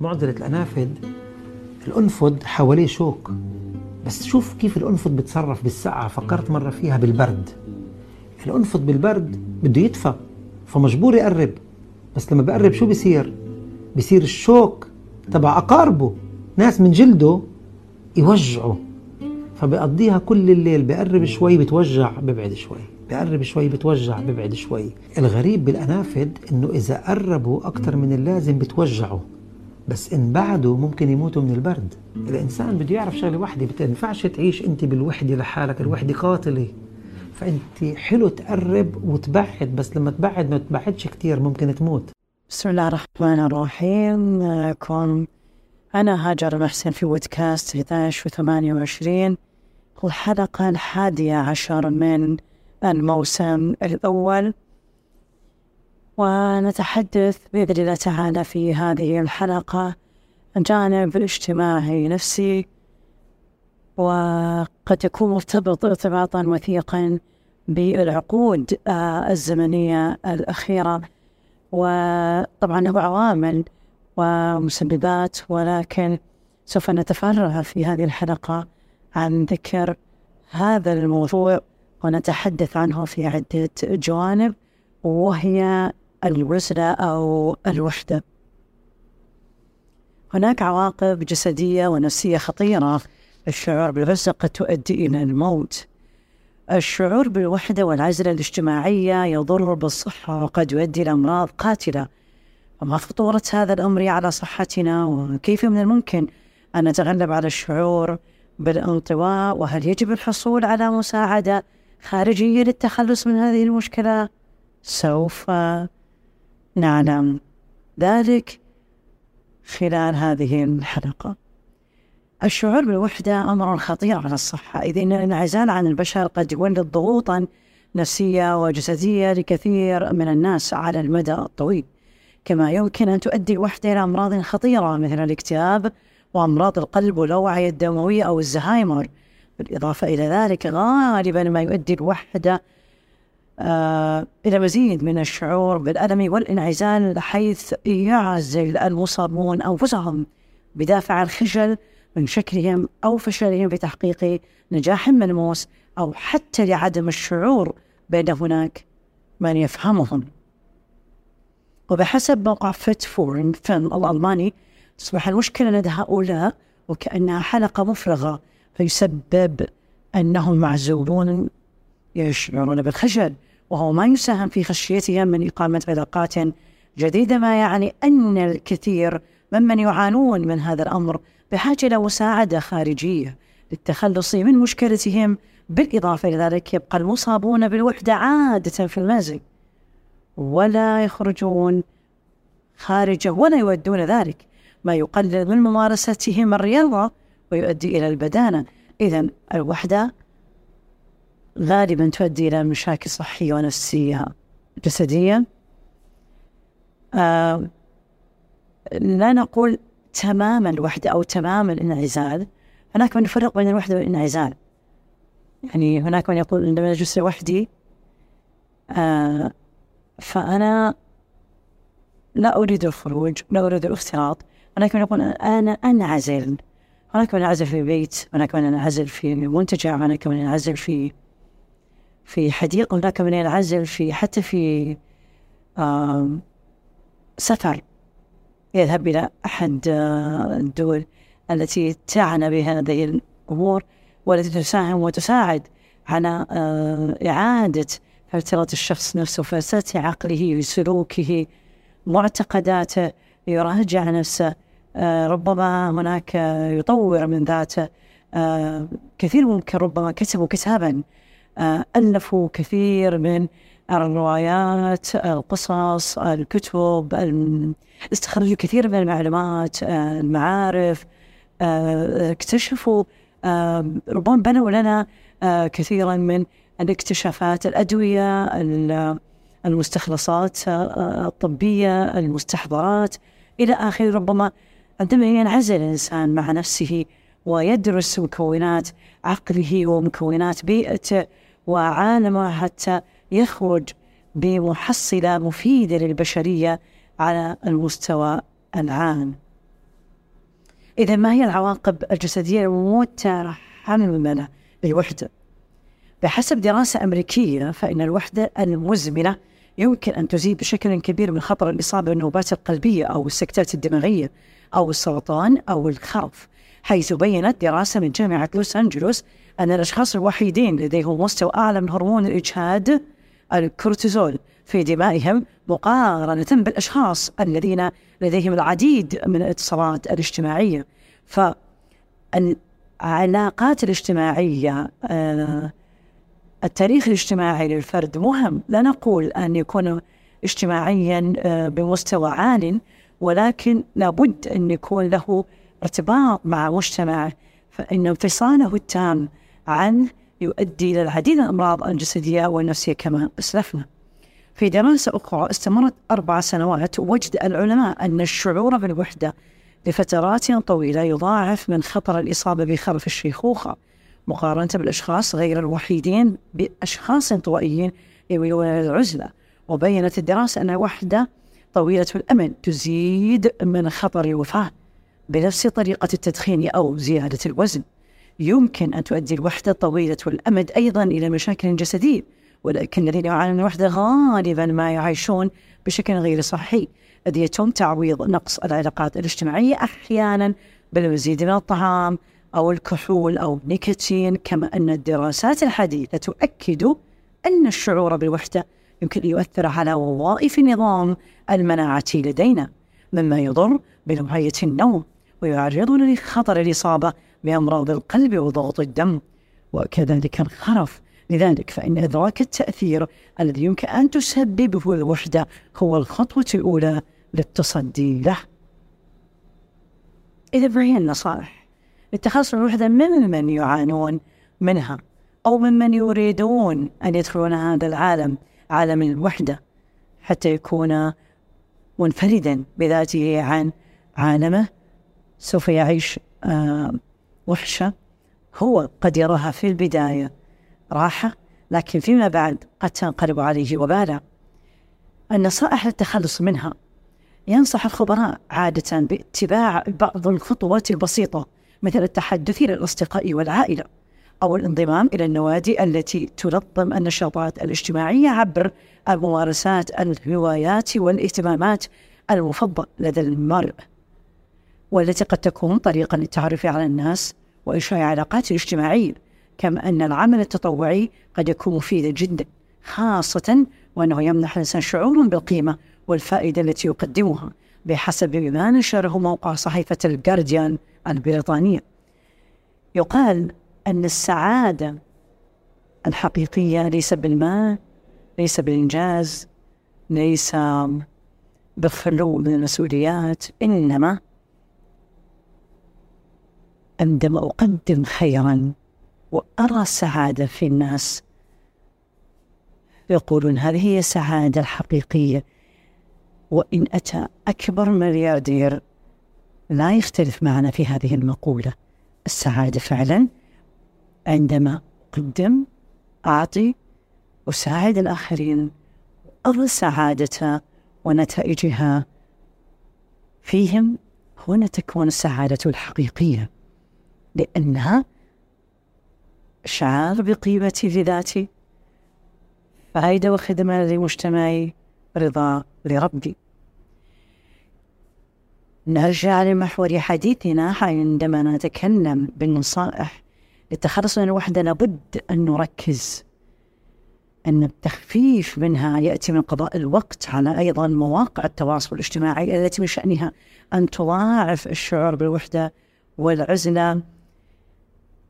معضلة الأنافذ الأنفذ حواليه شوك. بس شوف كيف الأنفذ بتصرف بالسقعة فكرت مرة فيها بالبرد. الأنفذ بالبرد بده يدفى فمجبور يقرب. بس لما بقرب شو بصير؟ بصير الشوك تبع أقاربه. ناس من جلده يوجعه. فبقضيها كل الليل بقرب شوي بتوجع ببعد شوي. بقرب شوي بتوجع ببعد شوي. الغريب بالأنافذ إنه إذا قربوا أكثر من اللازم بتوجعوا. بس إن بعدوا ممكن يموتوا من البرد. الإنسان بده يعرف شغلة وحدة. بتنفعش تعيش أنت بالوحدة لحالك الوحدة قاتلة. فأنت حلو تقرب وتبعد بس لما تبعد ما تبعدش كثير ممكن تموت. بسم الله الرحمن الرحيم. معكم أنا هاجر محسن في بودكاست 11 و 28 الحلقة الحادية عشر من الموسم الأول. ونتحدث بإذن الله تعالى في هذه الحلقة عن جانب اجتماعي نفسي. وقد يكون مرتبط ارتباطا وثيقا بالعقود الزمنية الأخيرة. وطبعا له عوامل ومسببات ولكن سوف نتفرغ في هذه الحلقة عن ذكر هذا الموضوع ونتحدث عنه في عدة جوانب وهي الوزلة أو الوحدة. هناك عواقب جسدية ونفسية خطيرة. الشعور بالعزلة قد تؤدي إلى الموت. الشعور بالوحدة والعزلة الاجتماعية يضر بالصحة وقد يؤدي إلى أمراض قاتلة. وما خطورة هذا الأمر على صحتنا؟ وكيف من الممكن أن نتغلب على الشعور بالانطواء؟ وهل يجب الحصول على مساعدة خارجية للتخلص من هذه المشكلة؟ سوف نعلم. ذلك خلال هذه الحلقة. الشعور بالوحدة أمر خطير على الصحة إذ أن الانعزال عن البشر قد يولد ضغوطا نفسية وجسدية لكثير من الناس على المدى الطويل. كما يمكن أن تؤدي الوحدة إلى أمراض خطيرة مثل الاكتئاب وأمراض القلب والأوعية الدموية أو الزهايمر. بالإضافة إلى ذلك غالبا ما يؤدي الوحدة آه إلى مزيد من الشعور بالألم والانعزال حيث يعزل المصابون أنفسهم بدافع الخجل من شكلهم أو فشلهم في تحقيق نجاح ملموس أو حتى لعدم الشعور بأن هناك من يفهمهم. وبحسب موقع فيت فور فان الألماني تصبح المشكلة لدى هؤلاء وكأنها حلقة مفرغة فيسبب أنهم معزولون يشعرون بالخجل وهو ما يساهم في خشيتهم من إقامة علاقات جديدة ما يعني أن الكثير ممن يعانون من هذا الأمر بحاجة إلى مساعدة خارجية للتخلص من مشكلتهم. بالإضافة إلى ذلك يبقى المصابون بالوحدة عادة في المنزل ولا يخرجون خارجة ولا يودون ذلك. ما يقلل من ممارستهم الرياضة ويؤدي إلى البدانة. إذا الوحدة غالبا تؤدي إلى مشاكل صحية ونفسية جسدية. آه لا نقول تماما الوحدة أو تماما الانعزال. هناك من يفرق بين الوحدة والانعزال. يعني هناك من يقول عندما أجلس لوحدي آه فأنا لا أريد الخروج لا أريد الاختلاط. هناك من يقول أنا أنعزل. هناك من ينعزل في بيت هناك من ينعزل في منتجع هناك من ينعزل في في حديقة هناك من ينعزل في حتى في سفر. يذهب إلى أحد الدول التي تعنى بهذه الأمور والتي تساهم وتساعد على إعادة ارتباط الشخص نفسه فلسفة عقله سلوكه معتقداته يراجع نفسه. ربما هناك يطور من ذاته. كثير ممكن ربما كتبوا كتابا ألفوا كثير من الروايات القصص الكتب استخرجوا كثير من المعلومات المعارف اكتشفوا ربما بنوا لنا كثيرا من الاكتشافات الأدوية المستخلصات الطبية المستحضرات إلى آخره. ربما عندما ينعزل الإنسان مع نفسه ويدرس مكونات عقله ومكونات بيئته وعالمه حتى يخرج بمحصلة مفيدة للبشرية على المستوى العام إذا ما هي العواقب الجسدية المتحملة للوحدة؟ بحسب دراسة أمريكية فإن الوحدة المزمنة يمكن أن تزيد بشكل كبير من خطر الإصابة بالنوبات القلبية أو السكتات الدماغية أو السرطان أو الخرف حيث بينت دراسة من جامعة لوس أنجلوس أن الأشخاص الوحيدين لديهم مستوى أعلى من هرمون الإجهاد الكورتيزول. في دمائهم مقارنة بالأشخاص الذين لديهم العديد من الاتصالات الاجتماعية. فالعلاقات الاجتماعية آه التاريخ الاجتماعي للفرد مهم. لا نقول أن يكون اجتماعيا آه بمستوى عال ولكن لابد أن يكون له ارتباط مع مجتمعه فإن انفصاله التام عنه يؤدي إلى العديد من الأمراض الجسدية والنفسية كما أسلفنا. في دراسة أخرى استمرت أربع سنوات وجد العلماء أن الشعور بالوحدة لفترات طويلة يضاعف من خطر الإصابة بخرف الشيخوخة مقارنة بالأشخاص غير الوحيدين بأشخاص انطوائيين يميلون إلى العزلة. وبينت الدراسة أن الوحدة طويلة الأمد تزيد من خطر الوفاة بنفس طريقة التدخين أو زيادة الوزن. يمكن أن تؤدي الوحدة طويلة الأمد أيضا إلى مشاكل جسدية ولكن الذين يعانون من الوحدة غالبا ما يعيشون بشكل غير صحي. إذ يتم تعويض نقص العلاقات الاجتماعية أحيانا بالمزيد من الطعام أو الكحول أو النيكوتين كما أن الدراسات الحديثة تؤكد أن الشعور بالوحدة يمكن أن يؤثر على وظائف النظام المناعتي لدينا مما يضر بنوعية النوم ويعرضنا لخطر الإصابة بأمراض القلب وضغط الدم وكذلك الخرف. لذلك فإن إدراك التأثير الذي يمكن أن تسببه الوحدة هو الخطوة الأولى للتصدي له. إذا فهي النصائح. للتخلص من الوحدة ممن يعانون منها أو ممن يريدون أن يدخلون هذا العالم عالم الوحدة حتى يكون منفردا بذاته عن عالمه سوف يعيش آه وحشة. هو قد يراها في البداية راحة لكن فيما بعد قد تنقلب عليه وبالا. النصائح للتخلص منها. ينصح الخبراء عادة باتباع بعض الخطوات البسيطة مثل التحدث إلى الأصدقاء والعائلة أو الانضمام إلى النوادي التي تنظم النشاطات الاجتماعية عبر الممارسات الهوايات والاهتمامات المفضل لدى المرء. والتي قد تكون طريقا للتعرف على الناس وإنشاء علاقات اجتماعية كما أن العمل التطوعي قد يكون مفيدا جدا خاصة وأنه يمنح الإنسان شعورا بالقيمة والفائدة التي يقدمها بحسب ما نشره موقع صحيفة الجارديان البريطانية. يقال أن السعادة الحقيقية ليس بالمال ليس بالإنجاز ليس بالخلو من المسؤوليات إنما عندما أقدم خيرا وأرى السعادة في الناس. يقولون هذه هي السعادة الحقيقية. وإن أتى أكبر ملياردير لا يختلف معنا في هذه المقولة. السعادة فعلا عندما أقدم أعطي أساعد الآخرين. أرى السعادة ونتائجها. فيهم هنا تكون السعادة الحقيقية. لأنها شعار بقيمتي لذاتي. فائدة وخدمة لمجتمعي رضا لربي. نرجع لمحور حديثنا عندما نتكلم بالنصائح. للتخلص من الوحدة لابد أن نركز. أن التخفيف منها يأتي من قضاء الوقت على أيضا مواقع التواصل الاجتماعي التي من شأنها أن تضاعف الشعور بالوحدة والعزلة.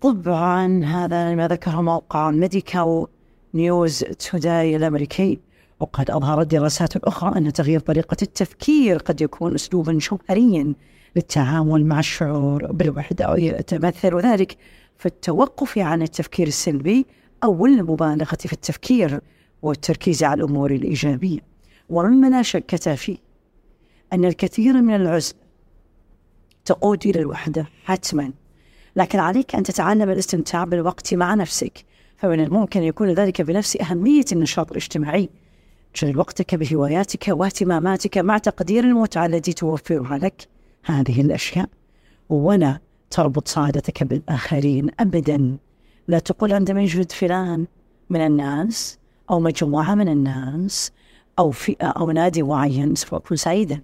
طبعا هذا ما ذكره موقع ميديكال نيوز توداي الأمريكي وقد أظهرت دراسات أخرى أن تغيير طريقة التفكير قد يكون أسلوبا جوهريا للتعامل مع الشعور بالوحدة ويتمثل ذلك في التوقف عن التفكير السلبي أو المبالغة في التفكير والتركيز على الأمور الإيجابية. ومما لا شك فيه أن الكثير من العزلة تقود إلى الوحدة حتما. لكن عليك أن تتعلم الاستمتاع بالوقت مع نفسك فمن الممكن أن يكون ذلك بنفس أهمية النشاط الاجتماعي. شغل وقتك بهواياتك واهتماماتك مع تقدير المتعة التي توفرها لك. هذه الأشياء. ولا تربط سعادتك بالآخرين أبدا. لا تقول عندما يوجد فلان من الناس أو مجموعة من الناس أو فئة أو نادي معين. سوف أكون سعيدا.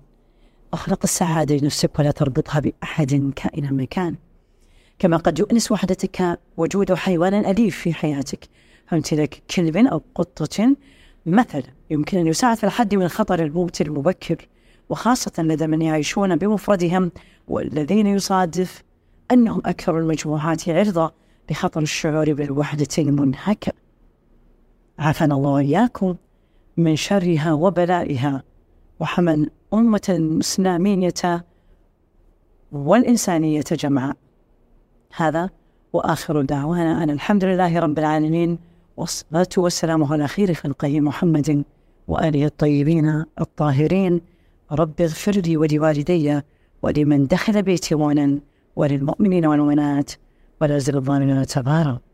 أخلق السعادة لنفسك ولا تربطها بأحد كائنا مكان كما قد يؤنس وحدتك وجود حيوان أليف في حياتك. فهمت لك؟ كلب أو قطة مثلا يمكن أن يساعد في الحد من خطر الموت المبكر وخاصة لدى من يعيشون بمفردهم والذين يصادف أنهم أكثر المجموعات عرضة لخطر الشعور بالوحدة المنهكة. عافانا الله وإياكم من شرها وبلائها. وحمل أمة الإسلامية والإنسانية جمعاء. هذا وآخر دعوانا أن الحمد لله رب العالمين والصلاة والسلام على خير خلقه محمد وآله الطيبين الطاهرين. رب اغفر لي ولوالدي ولمن دخل بيتي مونا وللمؤمنين والمؤمنات ولا زل الظالمين تبارك